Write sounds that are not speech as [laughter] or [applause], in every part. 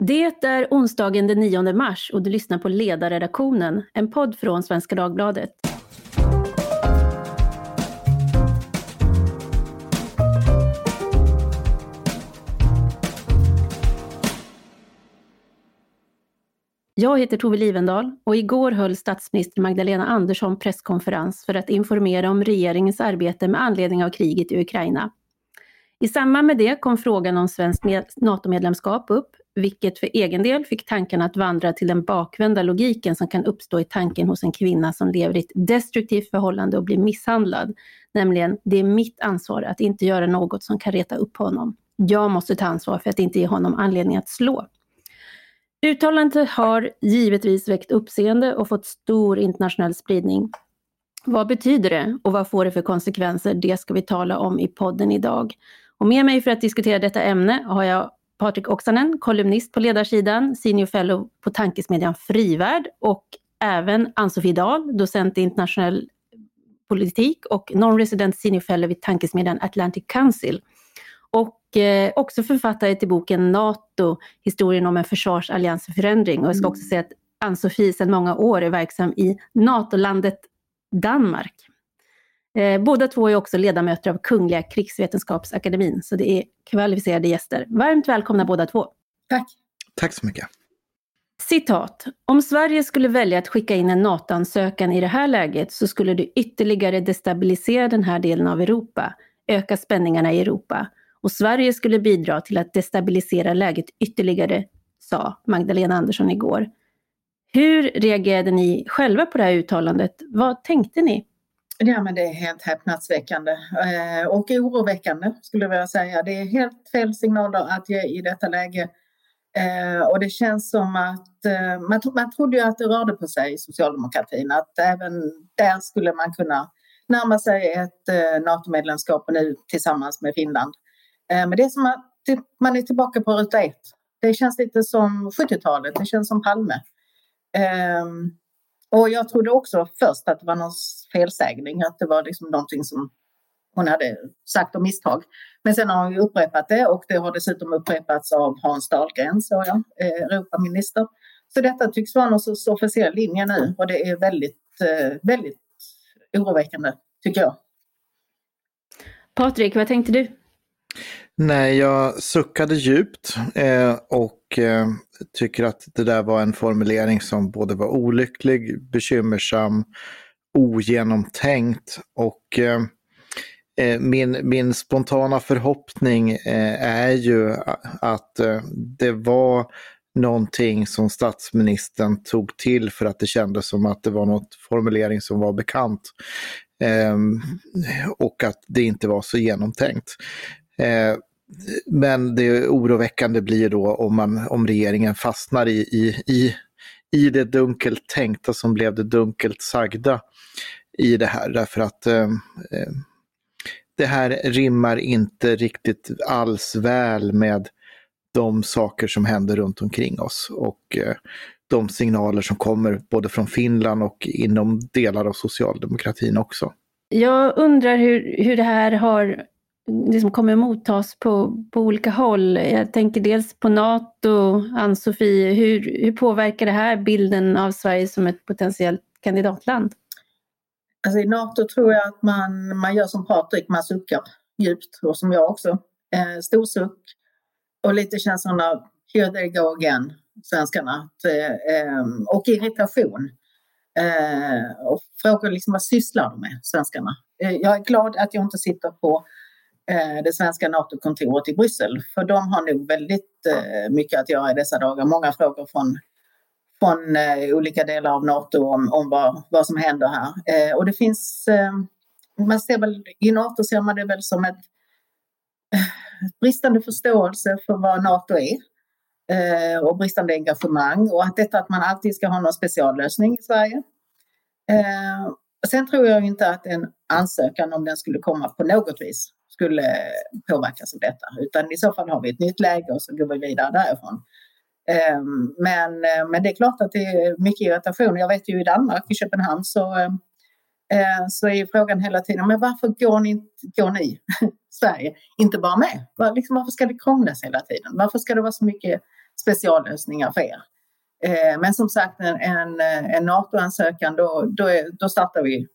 Det är onsdagen den 9 mars och du lyssnar på Ledarredaktionen, en podd från Svenska Dagbladet. Jag heter Tove Livendal och igår höll statsminister Magdalena Andersson presskonferens för att informera om regeringens arbete med anledning av kriget i Ukraina. I samband med det kom frågan om svenskt NATO-medlemskap upp, vilket för egen del fick tankarna att vandra till den bakvända logiken som kan uppstå i tanken hos en kvinna som lever i ett destruktivt förhållande och blir misshandlad. Nämligen, det är mitt ansvar att inte göra något som kan reta upp honom. Jag måste ta ansvar för att inte ge honom anledning att slå. Uttalandet har givetvis väckt uppseende och fått stor internationell spridning. Vad betyder det och vad får det för konsekvenser? Det ska vi tala om i podden idag. Och med mig för att diskutera detta ämne har jag Patrik Oksanen, kolumnist på ledarsidan, senior fellow på tankesmedjan Frivärd och även Ann-Sofie Dahl, docent i internationell politik och non-resident senior fellow vid tankesmedjan Atlantic Council. Och eh, också författare till boken NATO, historien om en försvarsalliansförändring. Och jag ska också säga att Ann-Sofie sedan många år är verksam i NATO-landet Danmark. Eh, båda två är också ledamöter av Kungliga krigsvetenskapsakademin, så det är kvalificerade gäster. Varmt välkomna båda två. Tack. Tack så mycket. Citat. Om Sverige skulle välja att skicka in en NATO-ansökan i det här läget så skulle det ytterligare destabilisera den här delen av Europa, öka spänningarna i Europa. Och Sverige skulle bidra till att destabilisera läget ytterligare, sa Magdalena Andersson igår. Hur reagerade ni själva på det här uttalandet? Vad tänkte ni? Ja, men det är helt häpnadsväckande eh, och oroväckande skulle jag vilja säga. Det är helt fel signaler att ge i detta läge. Eh, och det känns som att eh, man, man trodde ju att det rörde på sig i socialdemokratin, att även där skulle man kunna närma sig ett eh, NATO-medlemskap nu tillsammans med Finland. Eh, men det är som att man är tillbaka på ruta ett. Det känns lite som 70-talet, det känns som Palme. Ehm, och jag trodde också först att det var någon felsägning, att det var liksom någonting som hon hade sagt av misstag. Men sen har hon ju upprepat det och det har dessutom upprepats av Hans Dahlgren, så jag, eh, Europaminister. Så detta tycks vara någon sorts officiell linje nu och det är väldigt, eh, väldigt oroväckande, tycker jag. Patrik, vad tänkte du? Nej, jag suckade djupt eh, och eh, tycker att det där var en formulering som både var olycklig, bekymmersam, ogenomtänkt och eh, eh min, min spontana förhoppning eh, är ju att eh, det var någonting som statsministern tog till för att det kändes som att det var något formulering som var bekant. Och att det inte var så genomtänkt. Men det oroväckande blir då om, man, om regeringen fastnar i, i, i, i det dunkelt tänkta som blev det dunkelt sagda i det här. Därför att eh, eh, det här rimmar inte riktigt alls väl med de saker som händer runt omkring oss och eh, de signaler som kommer både från Finland och inom delar av socialdemokratin också. Jag undrar hur, hur det här har liksom kommer mottas på, på olika håll. Jag tänker dels på NATO, Ann-Sofie, hur, hur påverkar det här bilden av Sverige som ett potentiellt kandidatland? Alltså I NATO tror jag att man, man gör som Patrik, man suckar djupt och som jag också. Eh, stor suck och lite känslan av here they go again, svenskarna. Att, eh, ehm, och irritation. Eh, och frågar liksom vad sysslar de med, svenskarna? Eh, jag är glad att jag inte sitter på Eh, det svenska NATO-kontoret i Bryssel. För de har nog väldigt eh, mycket att göra i dessa dagar. Många frågor från, från eh, olika delar av NATO om, om vad, vad som händer här. Eh, och det finns, eh, man ser väl, i NATO ser man det väl som ett bristande förståelse för vad NATO är och bristande engagemang och att detta att man alltid ska ha någon speciallösning i Sverige. Sen tror jag inte att en ansökan, om den skulle komma på något vis, skulle påverkas av detta. Utan i så fall har vi ett nytt läge och så går vi vidare därifrån. Ehm, men, eh, men det är klart att det är mycket irritation. Jag vet ju i Danmark, i Köpenhamn, så, eh, eh, så är frågan hela tiden, men varför går ni, går ni [laughs] Sverige, inte bara med? Var, liksom, varför ska det krånglas hela tiden? Varför ska det vara så mycket speciallösningar för er. Men som sagt, en, en, en NATO-ansökan, då, då, då startar vi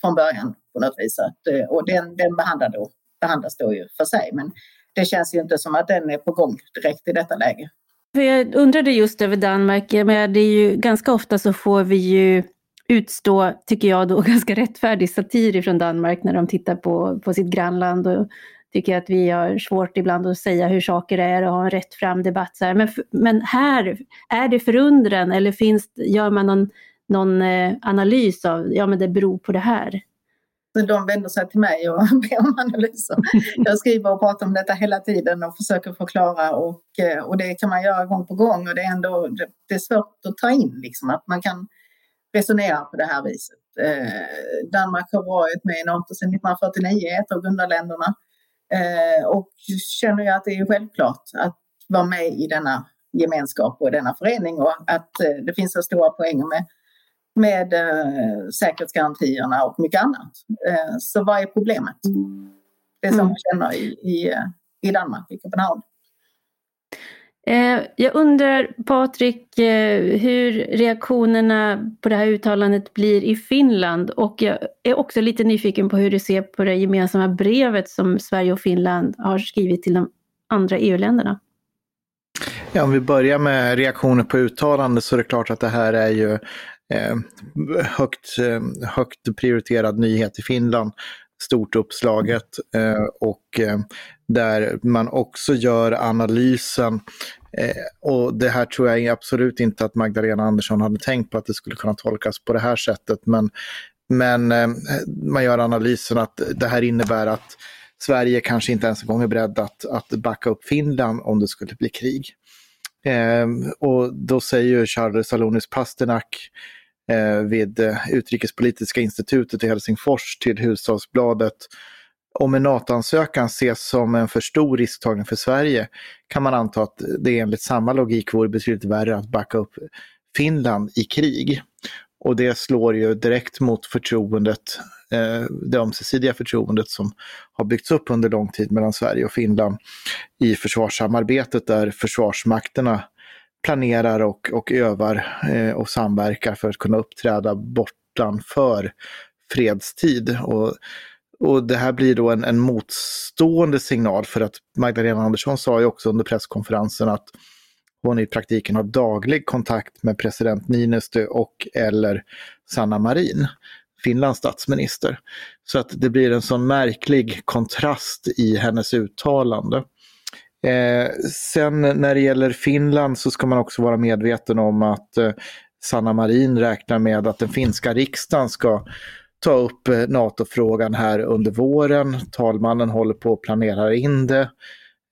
från början på något vis. Att, och den, den behandlar då, behandlas då ju för sig. Men det känns ju inte som att den är på gång direkt i detta läge. För jag undrade just över Danmark, men det är ju ganska ofta så får vi ju utstå, tycker jag då, [laughs] ganska rättfärdig satir från Danmark när de tittar på, på sitt grannland och tycker att vi har svårt ibland att säga hur saker är och ha en rättfram debatt. Så här. Men, men här, är det förundran eller finns, gör man någon, någon eh, analys av, ja men det beror på det här? De vänder sig till mig och [laughs] ber om analyser. Jag skriver och pratar om detta hela tiden och försöker förklara och, eh, och det kan man göra gång på gång och det är ändå det är svårt att ta in liksom att man kan resonera på det här viset. Eh, Danmark har varit med i NATO sedan 1949, ett av grundarländerna eh, och känner ju att det är självklart att vara med i denna gemenskap och denna förening och att eh, det finns så stora poänger med med eh, säkerhetsgarantierna och mycket annat. Eh, så vad är problemet? Det som mm. man känner i, i, i Danmark, i Köpenhamn. Eh, jag undrar Patrik, eh, hur reaktionerna på det här uttalandet blir i Finland och jag är också lite nyfiken på hur du ser på det gemensamma brevet som Sverige och Finland har skrivit till de andra EU-länderna. Ja, om vi börjar med reaktioner på uttalande så är det klart att det här är ju Eh, högt, eh, högt prioriterad nyhet i Finland, stort uppslaget eh, och eh, där man också gör analysen eh, och det här tror jag absolut inte att Magdalena Andersson hade tänkt på att det skulle kunna tolkas på det här sättet. Men, men eh, man gör analysen att det här innebär att Sverige kanske inte ens en gång är beredd att, att backa upp Finland om det skulle bli krig. Eh, och då säger Charles Salonis Pasternak Eh, vid eh, Utrikespolitiska institutet i Helsingfors till Hushållsbladet om en NATO-ansökan ses som en för stor risktagning för Sverige kan man anta att det enligt samma logik vore betydligt värre att backa upp Finland i krig. Och det slår ju direkt mot förtroendet, eh, det ömsesidiga förtroendet som har byggts upp under lång tid mellan Sverige och Finland i försvarssamarbetet där försvarsmakterna planerar och, och övar eh, och samverkar för att kunna uppträda bortanför fredstid. Och, och det här blir då en, en motstående signal för att Magdalena Andersson sa ju också under presskonferensen att hon i praktiken har daglig kontakt med president Niinistö och eller Sanna Marin, Finlands statsminister. Så att det blir en sån märklig kontrast i hennes uttalande. Eh, sen när det gäller Finland så ska man också vara medveten om att eh, Sanna Marin räknar med att den finska riksdagen ska ta upp eh, NATO-frågan här under våren. Talmannen håller på att planera in det.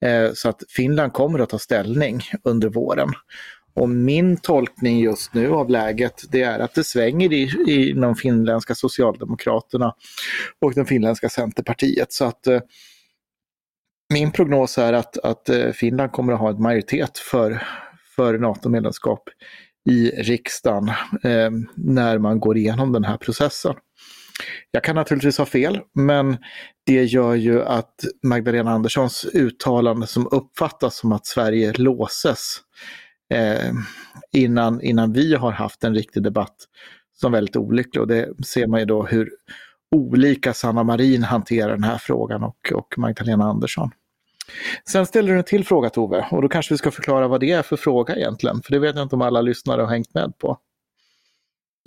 Eh, så att Finland kommer att ta ställning under våren. Och min tolkning just nu av läget det är att det svänger i, i de finländska socialdemokraterna och det finländska centerpartiet. Så att eh, min prognos är att, att eh, Finland kommer att ha en majoritet för, för NATO-medlemskap i riksdagen eh, när man går igenom den här processen. Jag kan naturligtvis ha fel, men det gör ju att Magdalena Anderssons uttalande som uppfattas som att Sverige låses eh, innan, innan vi har haft en riktig debatt som väldigt olycklig. Och det ser man ju då hur olika Sanna Marin hanterar den här frågan och, och Magdalena Andersson. Sen ställer du en till fråga Tove och då kanske vi ska förklara vad det är för fråga egentligen, för det vet jag inte om alla lyssnare har hängt med på.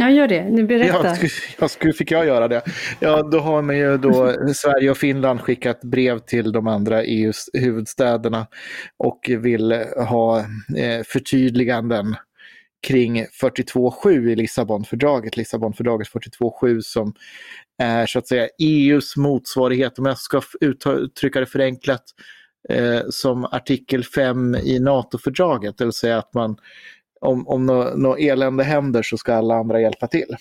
Jag gör det, nu berätta. Ja, ja, skulle, fick jag göra det? Ja, då har man ju då Sverige och Finland skickat brev till de andra EUs huvudstäderna och vill ha eh, förtydliganden kring 42.7 i Lissabonfördraget, Lissabonfördraget 42.7 som är så att säga EUs motsvarighet, om jag ska uttrycka det förenklat, eh, som artikel 5 i NATO-fördraget, det vill säga att man om, om något no elände händer så ska alla andra hjälpa till.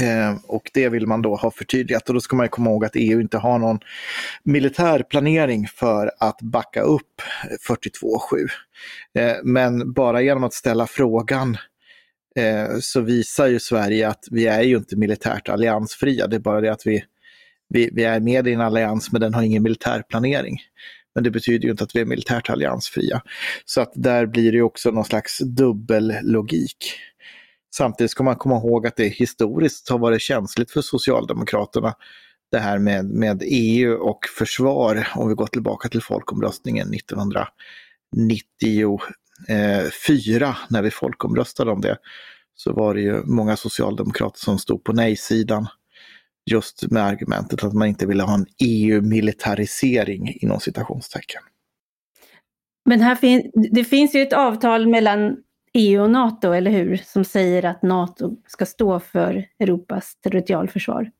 Eh, och det vill man då ha förtydligat och då ska man komma ihåg att EU inte har någon militär planering för att backa upp 42.7. Eh, men bara genom att ställa frågan eh, så visar ju Sverige att vi är ju inte militärt alliansfria, det är bara det att vi, vi, vi är med i en allians men den har ingen militär planering. Men det betyder ju inte att vi är militärt alliansfria. Så att där blir det också någon slags dubbellogik. Samtidigt ska man komma ihåg att det historiskt har varit känsligt för Socialdemokraterna det här med, med EU och försvar, om vi går tillbaka till folkomröstningen 1994 Eh, när vi folkomröstade om det, så var det ju många socialdemokrater som stod på nej-sidan. Just med argumentet att man inte ville ha en EU-militarisering inom citationstecken. Men här fin det finns ju ett avtal mellan EU och NATO, eller hur? Som säger att NATO ska stå för Europas territorialförsvar.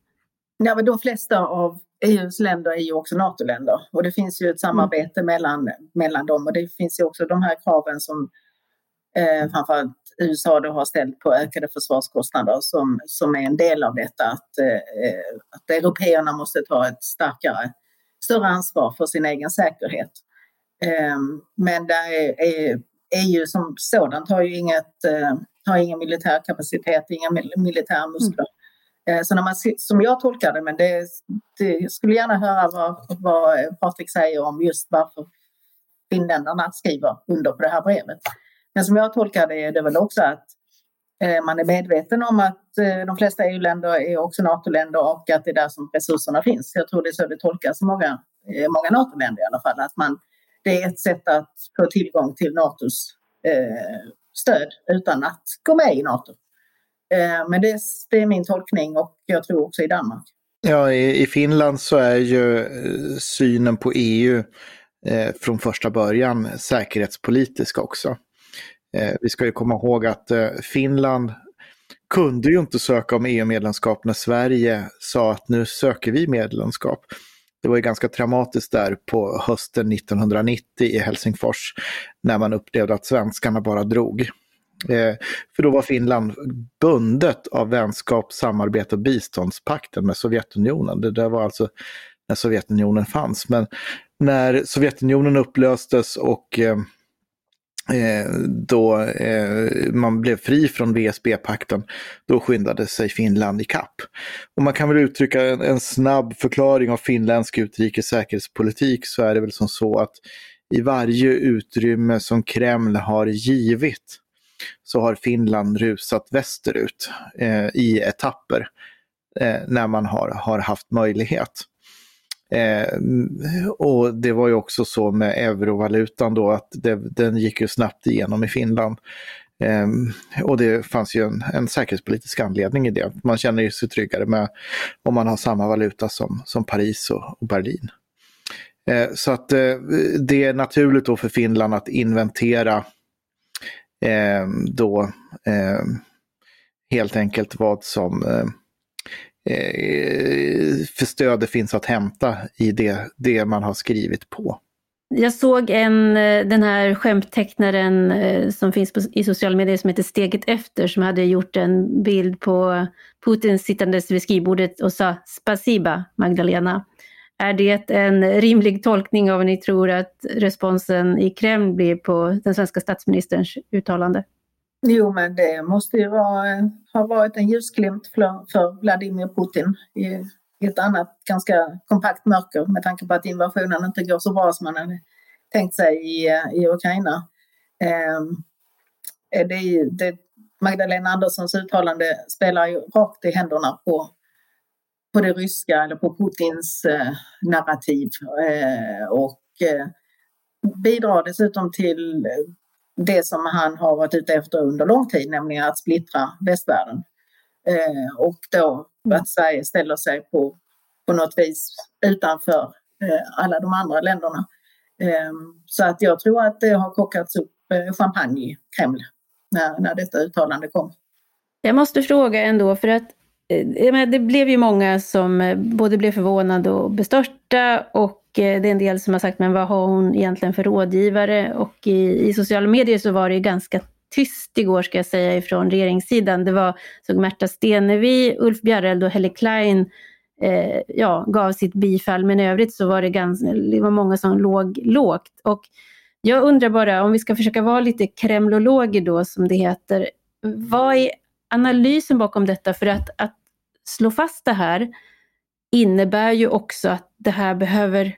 Ja, men de flesta av EUs länder är ju också NATO-länder och det finns ju ett samarbete mm. mellan, mellan dem och det finns ju också de här kraven som eh, framförallt USA då har ställt på ökade försvarskostnader som, som är en del av detta. Att, eh, att européerna måste ta ett starkare, större ansvar för sin egen säkerhet. Eh, men där är, är, EU som sådant har ju inget, eh, har ingen militär kapacitet, inga militära muskler. Mm. Eh, så när man, som jag tolkar det, men det, det skulle gärna höra vad, vad Patrik säger om just varför finländarna skriver under på det här brevet. Men som jag tolkar det är det väl också att eh, man är medveten om att eh, de flesta EU-länder är också NATO-länder och att det är där som resurserna finns. Jag tror det är så det tolkas i många, många NATO-länder i alla fall. Att man, det är ett sätt att få tillgång till NATOs eh, stöd utan att gå med i NATO. Eh, men det, det, är min tolkning och jag tror också i Danmark. Ja, i, i Finland så är ju eh, synen på EU eh, från första början säkerhetspolitisk också. Eh, vi ska ju komma ihåg att eh, Finland kunde ju inte söka om EU-medlemskap när Sverige sa att nu söker vi medlemskap. Det var ju ganska traumatiskt där på hösten 1990 i Helsingfors när man upplevde att svenskarna bara drog. Eh, för då var Finland bundet av vänskap, samarbete och biståndspakten med Sovjetunionen. Det där var alltså när Sovjetunionen fanns. Men när Sovjetunionen upplöstes och eh, Eh, då eh, man blev fri från VSB-pakten, då skyndade sig Finland i kapp. Och man kan väl uttrycka en, en snabb förklaring av finländsk utrikes säkerhetspolitik så är det väl som så att i varje utrymme som Kreml har givit så har Finland rusat västerut eh, i etapper eh, när man har, har haft möjlighet. Eh, och det var ju också så med eurovalutan då att det, den gick ju snabbt igenom i Finland. Eh, och det fanns ju en, en säkerhetspolitisk anledning i det. Man känner sig tryggare med om man har samma valuta som, som Paris och, och Berlin. Eh, så att eh, det är naturligt då för Finland att inventera eh, då eh, helt enkelt vad som ehm, eh, för stöd det finns att hämta i det, det man har skrivit på. Jag såg en, eh, den här skämttecknaren eh, som finns på, i sociala medier som heter Steget efter som hade gjort en bild på Putin sittandes vid skrivbordet och sa Spasiba Magdalena. Är det en rimlig tolkning av vad ni tror att responsen i Kreml blir på den svenska statsministerns uttalande? Jo, men det måste ju vara, ha varit en ljusglimt för, för Vladimir Putin i, i ett annat ganska kompakt mörker med tanke på att invasionen inte går så bra som man hade tänkt sig i, i Ukraina. Eh, det, det, Magdalena Anderssons uttalande spelar ju rakt i händerna på, på det ryska eller på Putins eh, narrativ eh, och eh, bidrar dessutom till det som han har varit ute efter under lång tid, nämligen att splittra västvärlden. Eh, och då att Sverige ställer sig på, på något vis utanför eh, alla de andra länderna. Eh, så att jag tror att det har kockats upp eh, champagne i Kreml när, när detta uttalande kom. Jag måste fråga ändå, för att Eh, det blev ju många som eh, både blev förvånade och bestörta och eh, det är en del som har sagt, men vad har hon egentligen för rådgivare? Och i, i sociala medier så var det ganska tyst igår ska jag säga ifrån regeringssidan. Det var så Märta Stenevi, Ulf Bjereld och Helle Klein eh, ja, gav sitt bifall, men i övrigt så var det, ganska, det var många som låg lågt. Och jag undrar bara, om vi ska försöka vara lite kremlologer då, som det heter, vad är analysen bakom detta? För att, att slå fast det här innebär ju också att det här behöver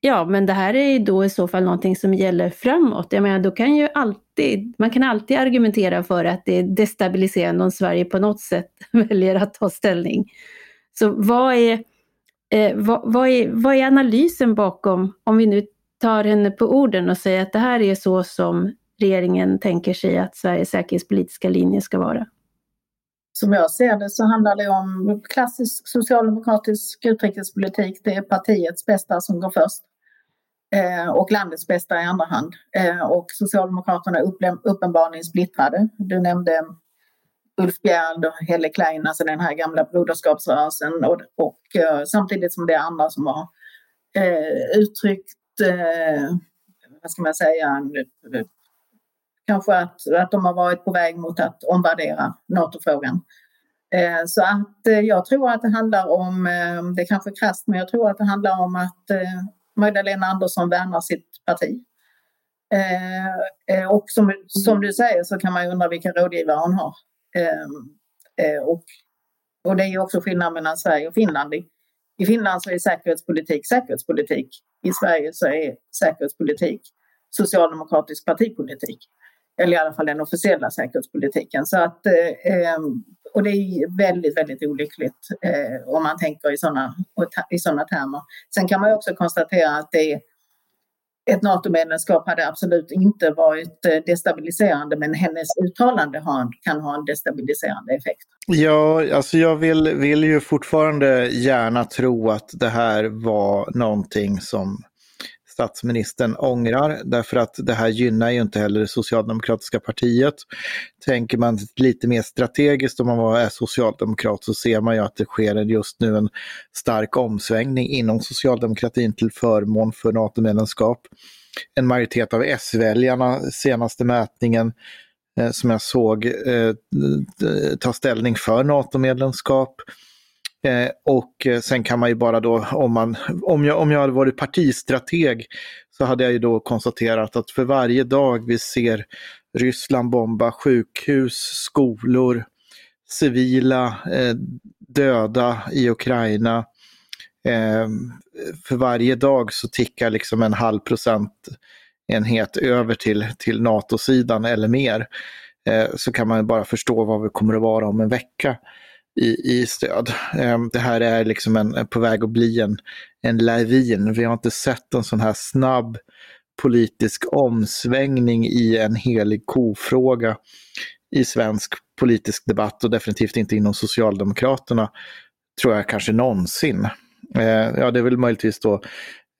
Ja, men det här är ju då i så fall någonting som gäller framåt. Jag menar, då kan ju alltid, man kan alltid argumentera för att det är destabiliserande om Sverige på något sätt [laughs] väljer att ta ställning. Så vad är, eh, vad, vad, är, vad är analysen bakom, om vi nu tar henne på orden och säger att det här är så som regeringen tänker sig att Sveriges säkerhetspolitiska linje ska vara? Som jag ser det så handlar det om klassisk socialdemokratisk utrikespolitik. Det är partiets bästa som går först eh, och landets bästa i andra hand. Eh, och Socialdemokraterna är uppenbarligen splittrade. Du nämnde Ulf Bjärd och Helle Klein, alltså den här gamla broderskapsrörelsen och, och eh, samtidigt som det är andra som har eh, uttryckt, eh, vad ska man säga, kanske att, att de har varit på väg mot att omvärdera NATO-frågan. Eh, så att eh, jag tror att det handlar om, eh, det är kanske krasst, men jag tror att det handlar om att eh, Magdalena Andersson värnar sitt parti. Eh, eh, och som, som du säger så kan man ju undra vilka rådgivare hon har. Och, och det är ju också skillnad mellan Sverige och Finland. I Finland så är säkerhetspolitik säkerhetspolitik. I Sverige så är säkerhetspolitik socialdemokratisk partipolitik eller i alla fall den officiella säkerhetspolitiken. Så att, eh, ehm, och det är väldigt, väldigt olyckligt eh, om man tänker i sådana i såna termer. Sen kan man också konstatera att det ett NATO-medlemskap hade absolut inte varit eh, destabiliserande men hennes uttalande kan ha en destabiliserande effekt. Ja, alltså jag vill, vill ju fortfarande gärna tro att det här var någonting som statsministern ångrar därför att det här gynnar ju inte heller det socialdemokratiska partiet. Tänker man lite mer strategiskt om man är socialdemokrat så ser man ju att det sker just nu en stark omsvängning inom socialdemokratin till förmån för NATO-medlemskap. En majoritet av S-väljarna, senaste mätningen, eh, som jag såg, eh, ta ställning för NATO-medlemskap. Eh, och eh, sen kan man ju bara då, om, man, om, jag, om jag hade varit partistrateg, så hade jag ju då konstaterat att för varje dag vi ser Ryssland bomba sjukhus, skolor, civila eh, döda i Ukraina. Eh, för varje dag så tickar liksom en halv procent enhet över till, till NATO-sidan eller mer. Eh, så kan man bara förstå vad vi kommer att vara om en vecka i, i stöd. Ehm, det här är liksom en, på väg att bli en, en lavin. Vi har inte sett en sån här snabb politisk omsvängning i en helig kofråga i svensk politisk debatt och definitivt inte inom Socialdemokraterna, tror jag kanske någonsin. Ehm, ja, det är väl möjligtvis då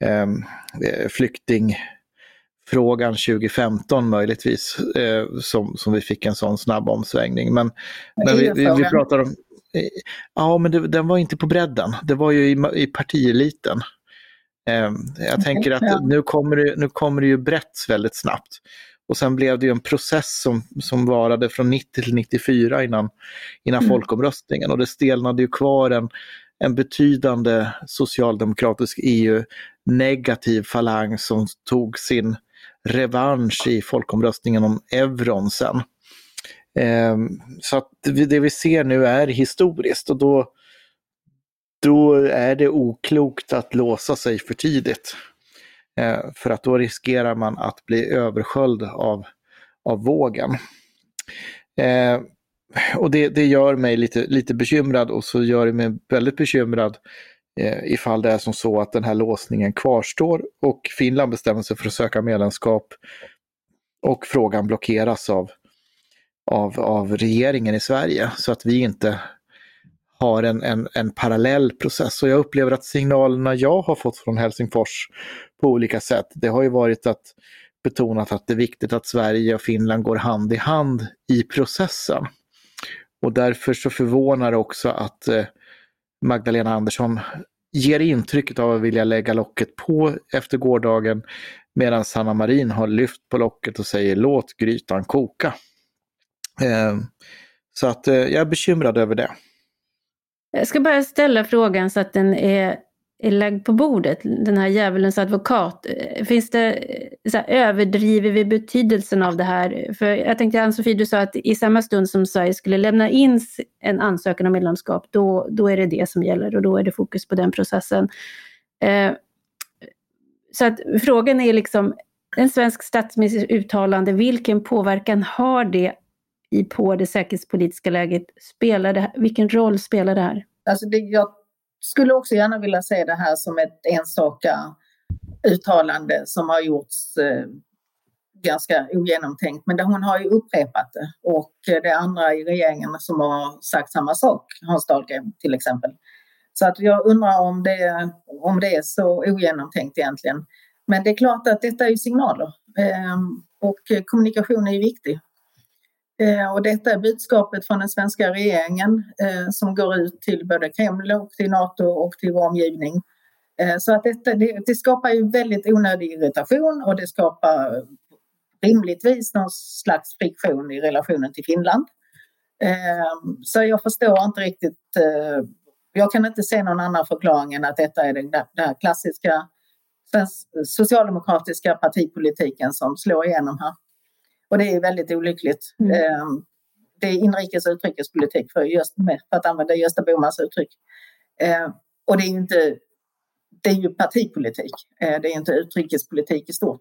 eh, flyktingfrågan 2015 möjligtvis eh, som, som vi fick en sån snabb omsvängning. Men, men vi, vi, vi, pratar om Ja, men det, den var inte på bredden. Det var ju i, i partieliten. Eh, jag tänker att ja. nu, kommer det, nu kommer det ju brett väldigt snabbt. Och sen blev det ju en process som, som varade från 90 till 94 innan, innan mm. folkomröstningen. Och det stelnade ju kvar en, en betydande socialdemokratisk EU-negativ falang som tog sin revansch i folkomröstningen om euron sen. Ehm, så att det vi ser nu är historiskt och då, då är det oklokt att låsa sig för tidigt. Ehm, för att då riskerar man att bli översköljd av, av vågen. Ehm, och det, det gör mig lite, lite bekymrad och så gör det mig väldigt bekymrad eh, ifall det är som så att den här låsningen kvarstår och Finland bestämmer sig för att söka medlemskap och frågan blockeras av av, av regeringen i Sverige så att vi inte har en, en, en parallell process. Och jag upplever att signalerna jag har fått från Helsingfors på olika sätt, det har ju varit att betonat att det är viktigt att Sverige och Finland går hand i hand i processen. Och därför så förvånar det också att eh, Magdalena Andersson ger intrycket av att vilja lägga locket på efter gårdagen medan Sanna Marin har lyft på locket och säger låt grytan koka. Eh, så att eh, jag är bekymrad över det. Jag ska bara ställa frågan så att den är, är lagd på bordet, den här djävulens advokat. Eh, finns det, så här, överdriver vi betydelsen av det här? För jag tänkte Ann-Sofie, du sa att i samma stund som Sverige skulle lämna in en ansökan om medlemskap, då, då är det det som gäller och då är det fokus på den processen. Eh, så att frågan är liksom, en svensk statsministers uttalande, vilken påverkan har det i, på det säkerhetspolitiska läget? Spelar det, vilken roll spelar det här? Alltså det, jag skulle också gärna vilja se det här som ett enstaka uttalande som har gjorts eh, ganska ogenomtänkt. Men det, hon har ju upprepat det och eh, det är andra i regeringen som har sagt samma sak, Hans Dahlgren till exempel. Så att jag undrar om det, om det är så ogenomtänkt egentligen. Men det är klart att detta är ju signaler ehm, eh, och kommunikation är ju viktig. Eh, och detta är budskapet från den svenska regeringen eh, som går ut till både Kreml och till Nato och till vår omgivning. Eh, så att detta, det, det, skapar ju väldigt onödig irritation och det skapar rimligtvis någon slags friktion i relationen till Finland. Eh, så jag förstår inte riktigt. Eh, jag kan inte se någon annan förklaring än att detta är den, den klassiska socialdemokratiska partipolitiken som slår igenom här. Och det är väldigt olyckligt. Mm. Ehm, det är inrikes och utrikespolitik för, just, för att använda Gösta Bohmans uttryck. Ehm, och det är inte det är ju partipolitik, ehm, det är inte utrikespolitik i stort.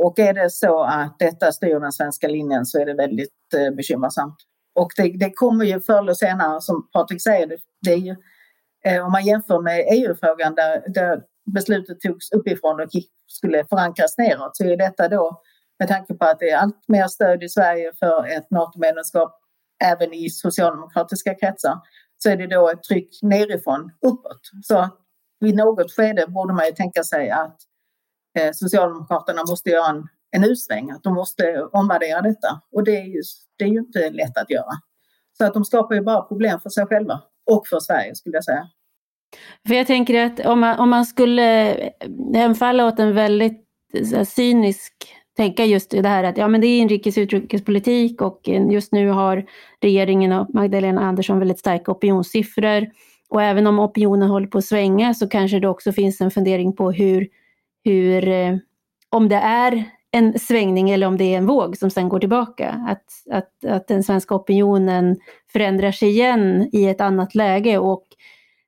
Och är det så att detta styr den svenska linjen så är det väldigt eh, bekymmersamt. Och det, det kommer ju förr eller senare, som Patrik säger, det, det är ju, eh, om man jämför med EU-frågan där, där beslutet togs uppifrån och skulle förankras neråt så är detta då med tanke på att det är allt mer stöd i Sverige för ett NATO-medlemskap även i socialdemokratiska kretsar så är det då ett tryck nerifrån uppåt. Så vid något skede borde man ju tänka sig att eh, Socialdemokraterna måste göra en, en utsväng, att de måste omvärdera detta. Och det är, ju, det är ju inte lätt att göra. Så att de skapar ju bara problem för sig själva och för Sverige skulle jag säga. För jag tänker att om man, om man skulle hemfalla åt en väldigt här, cynisk tänka just det här att ja, men det är inrikes utrikespolitik och eh, just nu har regeringen och Magdalena Andersson väldigt starka opinionssiffror. Och även om opinionen håller på att svänga så kanske det också finns en fundering på hur, hur eh, om det är en svängning eller om det är en våg som sen går tillbaka. Att, att, att den svenska opinionen förändrar sig igen i ett annat läge. Och,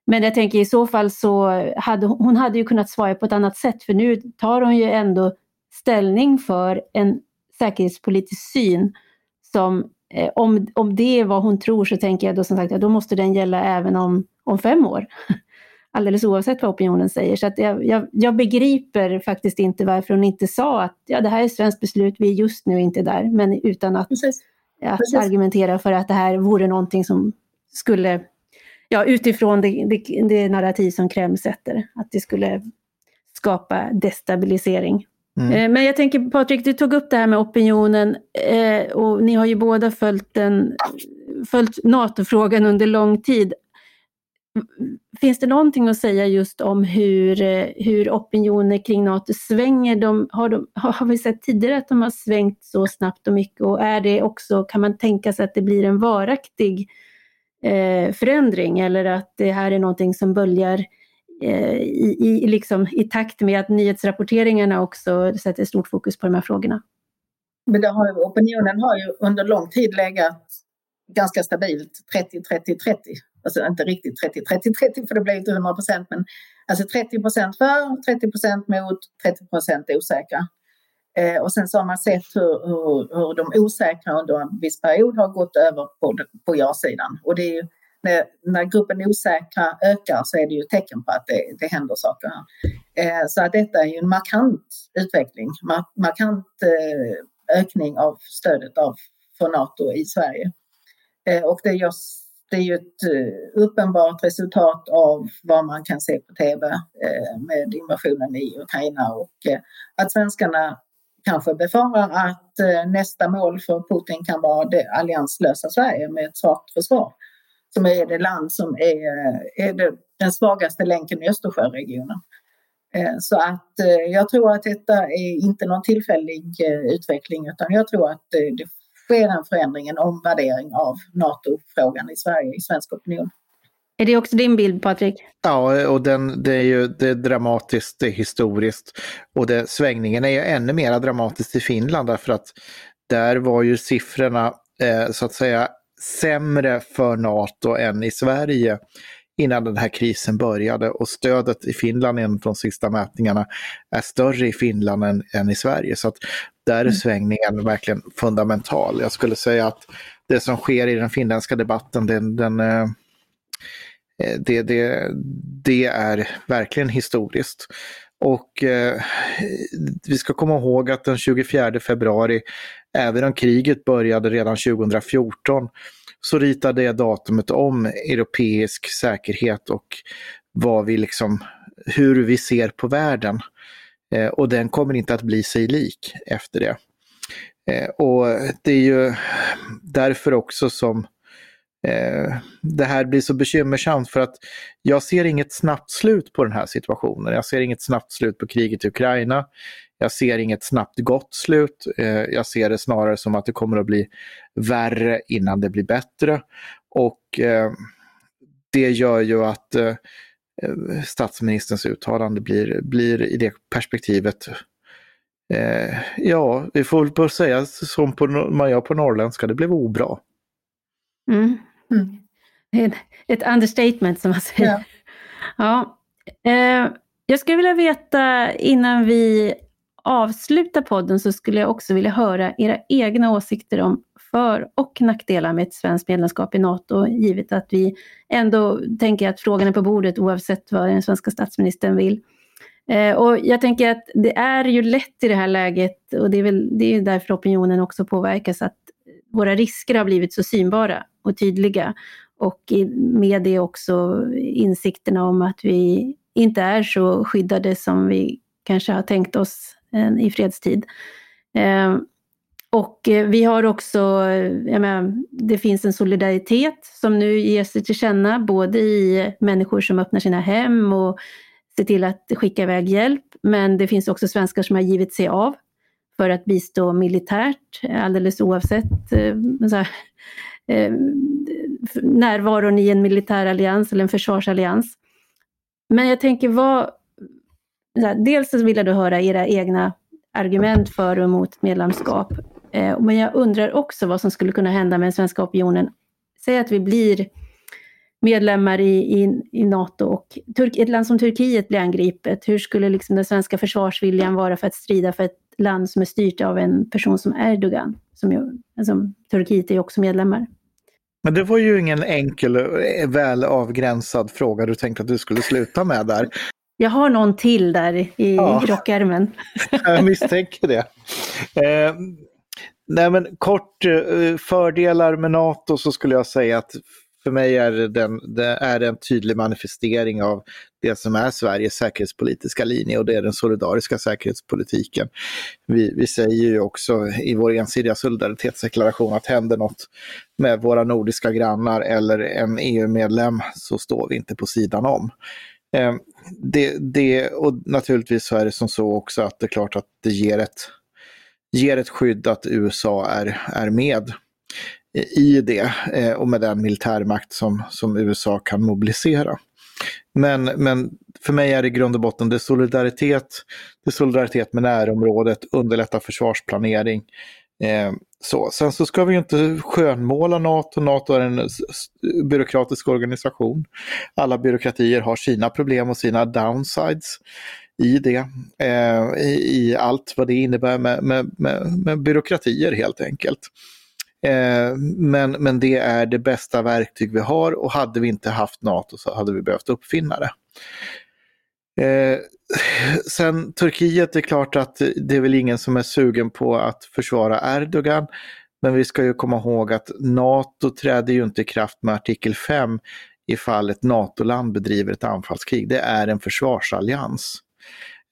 men jag tänker i så fall så hade hon hade ju kunnat svara på ett annat sätt för nu tar hon ju ändå ställning för en säkerhetspolitisk syn som eh, om, om det är vad hon tror så tänker jag då som sagt att då måste den gälla även om, om fem år. [laughs] Alldeles oavsett vad opinionen säger. Så att jag, jag, jag begriper faktiskt inte varför hon inte sa att ja, det här är svenskt beslut, vi är just nu inte där. Men utan att, Precis. att Precis. argumentera för att det här vore någonting som skulle, ja utifrån det, det, det narrativ som Kreml sätter, att det skulle skapa destabilisering. Mm. Eh, men jag tänker Patrik, du tog upp det här med opinionen eh, och ni har ju båda följt, den, följt NATO-frågan under lång tid. Finns det någonting att säga just om hur, eh, hur opinioner kring NATO svänger? De, har, de, har vi sett tidigare att de har svängt så snabbt och mycket och är det också, kan man tänka sig att det blir en varaktig eh, förändring eller att det här är någonting som böljar Eh, Eh, i, i, liksom, i takt med att nyhetsrapporteringarna också sätter stort fokus på de här frågorna. Men det har, opinionen har ju under lång tid legat ganska stabilt 30-30-30. Alltså inte riktigt 30-30-30 för det blir inte 100 procent men alltså 30 procent för, 30 procent mot, 30 procent osäkra. Eh, och sen så har man sett hur, hur, hur de osäkra under en viss period har gått över på, på ja-sidan. Och det är ju när, när gruppen osäkra ökar så är det ju tecken på att det, det händer saker här. Eh, så att detta är ju en markant utveckling, mark markant eh, ökning av stödet av, för NATO i Sverige. Eh, och det, görs, det är ju ett eh, uppenbart resultat av vad man kan se på tv eh, med invasionen i Ukraina och eh, att svenskarna kanske befarar att eh, nästa mål för Putin kan vara det allianslösa Sverige med ett svagt försvar som är det land som är, är det, den svagaste länken i Östersjöregionen. Eh, så att eh, jag tror att detta är inte någon tillfällig eh, utveckling utan jag tror att det sker en förändring, en omvärdering av NATO-frågan i Sverige, i svensk opinion. Är det också din bild Patrik? Ja, och den, det är ju det är dramatiskt, det är historiskt. Och det, svängningen är ju ännu mer dramatiskt i Finland därför att där var ju siffrorna eh, så att säga sämre för NATO än i Sverige innan den här krisen började och stödet i Finland enligt de sista mätningarna är större i Finland än, än i Sverige. Så att där är mm. svängningen verkligen fundamental. Jag skulle säga att det som sker i den finländska debatten, den, den eh, det, det, det är verkligen historiskt. Och eh, vi ska komma ihåg att den 24 februari, även om kriget började redan 2014, så ritade det datumet om europeisk säkerhet och vad vi liksom, hur vi ser på världen. Eh, och den kommer inte att bli sig lik efter det. Eh, och det är ju därför också som eh, Eh, det här blir så bekymmersamt för att jag ser inget snabbt slut på den här situationen. Jag ser inget snabbt slut på kriget i Ukraina. Jag ser inget snabbt gott slut. Eh, jag ser det snarare som att det kommer att bli värre innan det blir bättre. Och eh, det gör ju att statsministerns uttalande blir, blir i det perspektivet ja, vi får väl säga som på, man gör på norrländska, det blev obra. Mm. Mm. Ett understatement som man säger. Ja. ja. Eh, jag skulle vilja veta innan vi avslutar podden så skulle jag också vilja höra era egna åsikter om för och nackdelar med ett svenskt medlemskap i NATO, givet att vi ändå tänker att frågan är på bordet oavsett vad den svenska statsministern vill. Eh, och jag tänker att det är ju lätt i det här läget, och det är väl det är därför opinionen också påverkas, att våra risker har blivit så synbara och tydliga. Och med det också insikterna om att vi inte är så skyddade som vi kanske har tänkt oss eh, i fredstid. Eh, och eh, vi har också, jag menar, det finns en solidaritet som nu ger sig till känna, både i människor som öppnar sina hem och ser till att skicka iväg hjälp, men det finns också svenskar som har givit sig av för att bistå militärt, alldeles oavsett här, eh, närvaron i en militärallians eller en försvarsallians. Men jag tänker vad... Här, dels så vill jag då höra era egna argument för och emot medlemskap. Eh, men jag undrar också vad som skulle kunna hända med den svenska opinionen. Säg att vi blir medlemmar i, i, i NATO och Turk, ett land som Turkiet blir angripet. Hur skulle liksom den svenska försvarsviljan vara för att strida för ett land som är styrt av en person som Erdogan? Som ju, alltså, Turkiet är ju också medlemmar. Men det var ju ingen enkel, eh, väl avgränsad fråga du tänkte att du skulle sluta med där. Jag har någon till där i ja. rockärmen. [laughs] Jag misstänker det. Eh, nej men kort, eh, fördelar med NATO så skulle jag säga att för mig är det, den, det är en tydlig manifestering av det som är Sveriges säkerhetspolitiska linje och det är den solidariska säkerhetspolitiken. Vi, vi säger ju också i vår ensidiga solidaritetsdeklaration att händer något med våra nordiska grannar eller en EU-medlem så står vi inte på sidan om. Eh, det, det, och naturligtvis så är det som så också att det är klart att det ger ett, ger ett skydd att USA är, är med i det eh, och med den militärmakt som, som USA kan mobilisera. Men, men för mig är det i grund och botten det solidaritet, det solidaritet med närområdet, underlätta försvarsplanering. Eh, så. Sen så ska vi ju inte skönmåla NATO. NATO är en byråkratisk organisation. Alla byråkratier har sina problem och sina downsides i det. Eh, i, i, allt vad det innebär med, med, med, med byråkratier helt enkelt. Eh, men, men det är det bästa verktyg vi har och hade vi inte haft NATO så hade vi behövt uppfinna det. Eh, sen Turkiet, det är klart att det är väl ingen som är sugen på att försvara Erdogan. Men vi ska ju komma ihåg att NATO träder ju inte i kraft med artikel 5 ifall ett NATO-land bedriver ett anfallskrig. Det är en försvarsallians.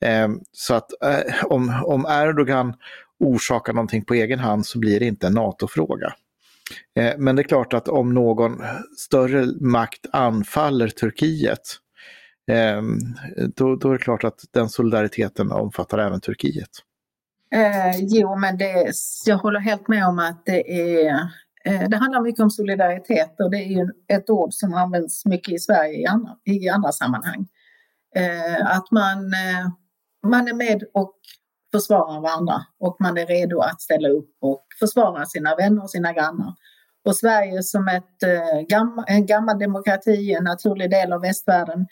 Eh, så att eh, om, om Erdogan orsakar någonting på egen hand så blir det inte en NATO-fråga. Eh, men det är klart att om någon större makt anfaller Turkiet, ehm, då, då är det klart att den solidariteten omfattar även Turkiet. Eh, jo, men det, jag håller helt med om att det är eh, det handlar mycket om solidaritet och det är ju ett ord som används mycket i Sverige i andra, i andra sammanhang. Eh, att man, eh, man är med och försvara varandra och man är redo att ställa upp och försvara sina vänner och sina grannar. Och Sverige som ett, eh, en gammal demokrati, en naturlig del av västvärlden,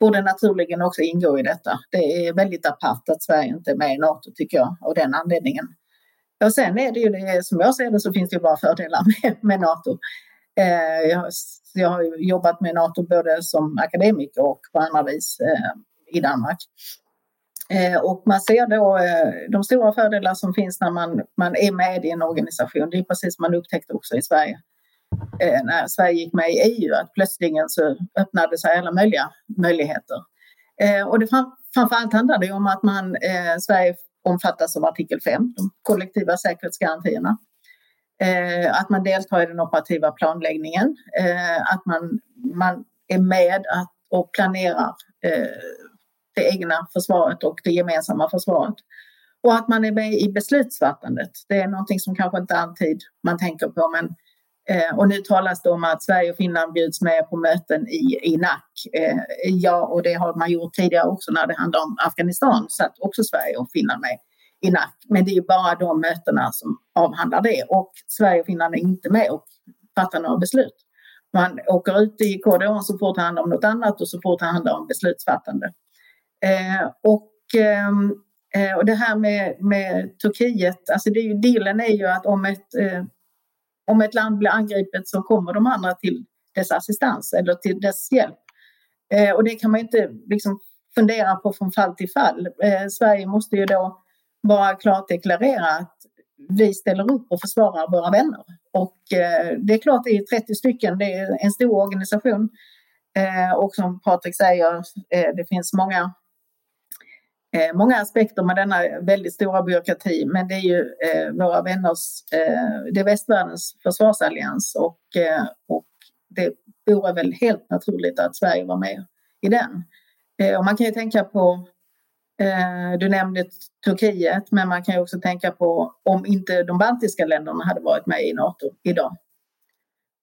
borde naturligen också ingå i detta. Det är väldigt apart att Sverige inte är med i NATO tycker jag, av den anledningen. Och sen är det ju det, som jag ser det så finns det ju bara fördelar med, med NATO. Eh, jag, jag, har jobbat med NATO både som akademiker och på andra vis eh, i Danmark. Eh, och man ser då eh, de stora fördelar som finns när man, man är med i en organisation. Det är precis som man upptäckte också i Sverige. Eh, när Sverige gick med i EU, att plötsligen så öppnade sig alla möjliga möjligheter. Och det framförallt handlar det om att man, Sverige omfattas av artikel 5, de kollektiva säkerhetsgarantierna. att man deltar i den operativa planläggningen, att man, man är med att, och planerar det egna försvaret och det gemensamma försvaret. Och att man är med i beslutsfattandet. Det är någonting som kanske inte alltid man tänker på men Eh, och nu talas det om att Sverige och Finland bjuds med på möten i, i NAC. Eh, ja, och det har man gjort tidigare också när det handlar om Afghanistan, så att också Sverige och Finland med i NAC. Men det är bara de mötena som avhandlar det och Sverige och Finland är inte med och fattar några beslut. Man åker ut i korridoren så fort det handlar om något annat och så fort det handlar om beslutsfattande. Eh, och, ehm, eh, och det här med, med Turkiet, alltså det är ju, dealen är ju att om ett eh, om ett land blir angripet så kommer de andra till dess assistans eller till dess hjälp. Eh, och det kan man inte liksom fundera på från fall till fall. Eh, Sverige måste ju då bara klart deklarera att vi ställer upp och försvarar våra vänner. Och eh, det är klart, det är 30 stycken, det är en stor organisation. Eh, och som Patrik säger, eh, det finns många eh, många aspekter med denna väldigt stora byråkrati, men det är ju eh, våra vänners, eh, det är västvärldens försvarsallians och, eh, och det vore väl helt naturligt att Sverige var med i den. Eh, och man kan ju tänka på, eh, du nämnde Turkiet, men man kan ju också tänka på om inte de baltiska länderna hade varit med i NATO idag.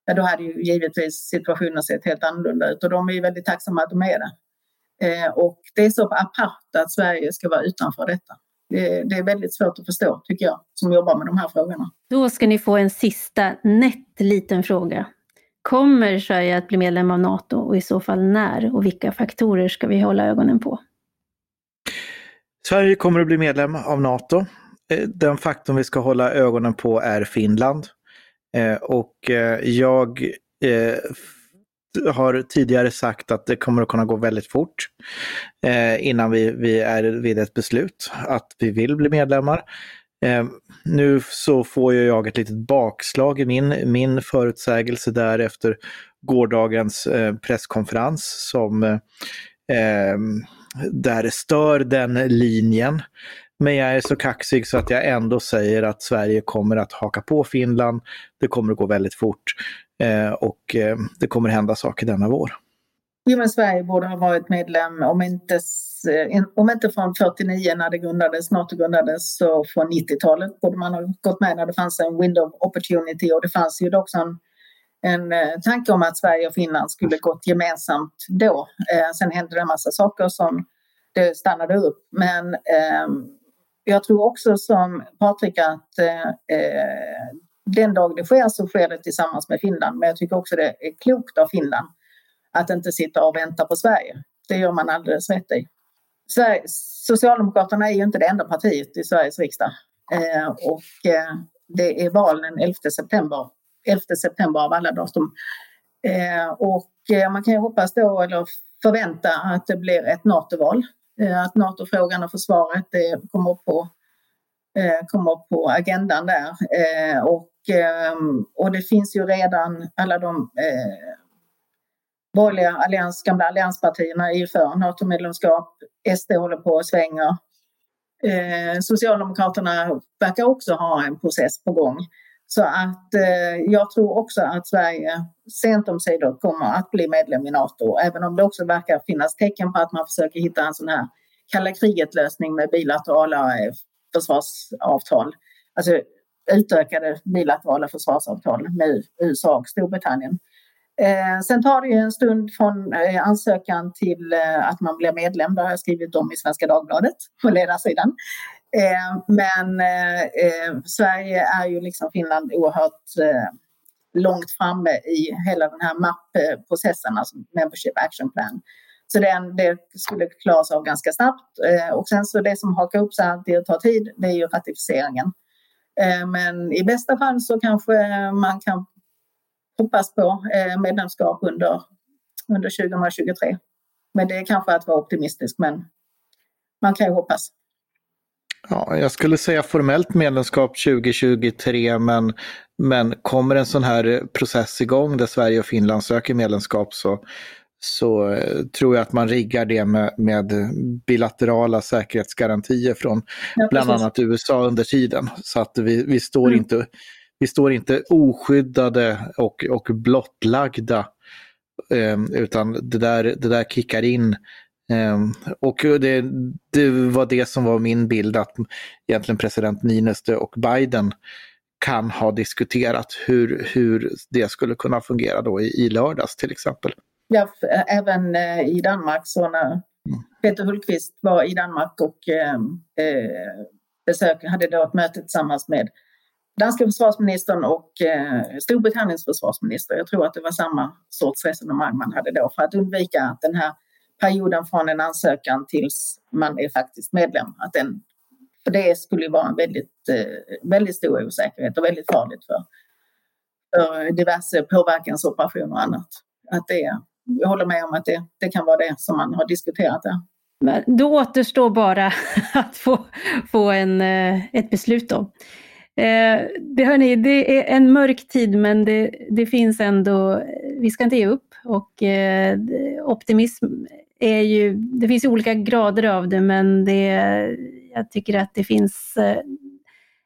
Ja, då hade ju givetvis situationen sett helt annorlunda ut och de är ju väldigt tacksamma att de är det. Eh, och det är så apart att Sverige ska vara utanför detta. Det, det, är väldigt svårt att förstå, tycker jag, som jobbar med de här frågorna. Då ska ni få en sista nätt liten fråga. Kommer Sverige att bli medlem av NATO och i så fall när? Och vilka faktorer ska vi hålla ögonen på? Sverige kommer att bli medlem av NATO. Eh, den faktorn vi ska hålla ögonen på är Finland. Eh, och jag har tidigare sagt att det kommer att kunna gå väldigt fort eh, innan vi, vi är vid ett beslut att vi vill bli medlemmar. Eh, nu så får ju jag ett litet bakslag i min, min förutsägelse där efter gårdagens eh, presskonferens som eh, eh där stör den linjen. Men jag är så kaxig så att jag ändå säger att Sverige kommer att haka på Finland. Det kommer att gå väldigt fort. Eh, och eh, det kommer hända saker denna vår. Jo, men Sverige borde ha varit medlem, om inte, eh, om inte från 49 när det grundades, NATO grundades, så från 90-talet borde man ha gått med när det fanns en window of opportunity och det fanns ju också en, en eh, tanke om att Sverige och Finland skulle gått gemensamt då. Eh, sen hände det en massa saker som det stannade upp. Men eh, jag tror också som Patrik att eh, den dag det sker så sker det tillsammans med Finland. Men jag tycker också det är klokt av Finland att inte sitta och vänta på Sverige. Det gör man alldeles rätt i. Sverige, Socialdemokraterna är ju inte det enda partiet i Sveriges riksdag. Eh, och eh, det är val den 11 september. 11 september av alla datum. Eh, och eh, man kan ju hoppas då, eller förvänta att det blir ett NATO-val. Eh, att NATO-frågan och försvaret det kommer på eh, kommer på agendan där. Eh, och ehm, och det finns ju redan alla de borgerliga allians, gamla allianspartierna är ju för NATO-medlemskap. SD håller på och svänger. Socialdemokraterna verkar också ha en process på gång. Så att eh, jag tror också att Sverige sent om sidor kommer att bli medlem i NATO, även om det också verkar finnas tecken på att man försöker hitta en sån här kalla kriget-lösning med bilaterala eh, försvarsavtal. Alltså utökade bilaterala försvarsavtal med USA och Storbritannien. Eh, sen tar det ju en stund från eh, ansökan till eh, att man blir medlem. Det har jag skrivit om i Svenska Dagbladet på ledarsidan. Eh, men eh, eh, Sverige är ju liksom Finland oerhört eh, långt framme i hela den här MAP-processen, alltså Membership Action Plan. Så den, det skulle klaras av ganska snabbt. Eh, och sen så det som hakar upp sig alltid och tar tid, det är ju ratificeringen. Eh, men i bästa fall så kanske man kan hoppas på eh, medlemskap under, under 2023. Men det är kanske att vara optimistisk, men man kan ju hoppas. Ja, jag skulle säga formellt medlemskap 2023, men, men kommer en sån här process igång där Sverige och Finland söker medlemskap så, så eh, tror jag att man riggar det med, med bilaterala säkerhetsgarantier från ja, bland annat USA under tiden. Så att vi, vi, står, mm. inte, vi står inte oskyddade och, och blottlagda, eh, utan det där, det där kickar in och det, det, var det som var min bild att egentligen president Niinistö och Biden kan ha diskuterat hur, hur det skulle kunna fungera då i, i lördags till exempel. Ja, även eh, i Danmark så när mm. Peter Hultqvist var i Danmark och ehm, eh, besök, hade då ett möte tillsammans med danska försvarsministern och eh, Storbritanniens försvarsminister. Jag tror att det var samma sorts resonemang man hade då för att undvika att den här perioden från en ansökan tills man är faktiskt medlem. Att den, för det skulle vara en väldigt, eh, väldigt stor osäkerhet och väldigt farligt för, för diverse påverkansoperationer och annat. Att det, jag håller med om att det, det kan vara det som man har diskuterat där. Men då återstår bara [laughs] att få, få en, eh, ett beslut då. Eh, det, hörni, det är en mörk tid men det, det finns ändå, vi ska inte ge upp och eh, optimism är ju, det finns ju olika grader av det, men det, jag tycker att det finns eh,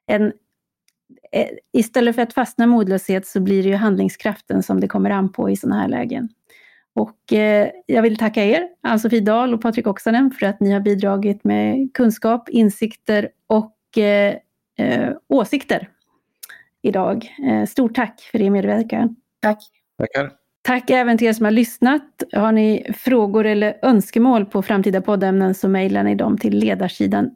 en... Eh, istället för att fastna i modlöshet så blir det ju handlingskraften som det kommer an på i sådana här lägen. Och eh, jag vill tacka er, Ann-Sofie Dahl och Patrik Oksanen, för att ni har bidragit med kunskap, insikter och eh, eh, åsikter idag. Eh, stort tack för er medverkan. Tack. Tackar. Tack även till er som har lyssnat. Har ni frågor eller önskemål på framtida poddämnen så mejlar ni dem till ledarsidan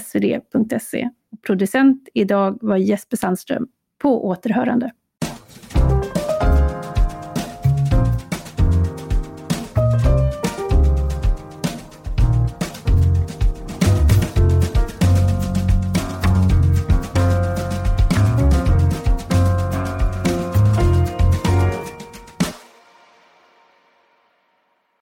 svd.se. Producent idag var Jesper Sandström. På återhörande.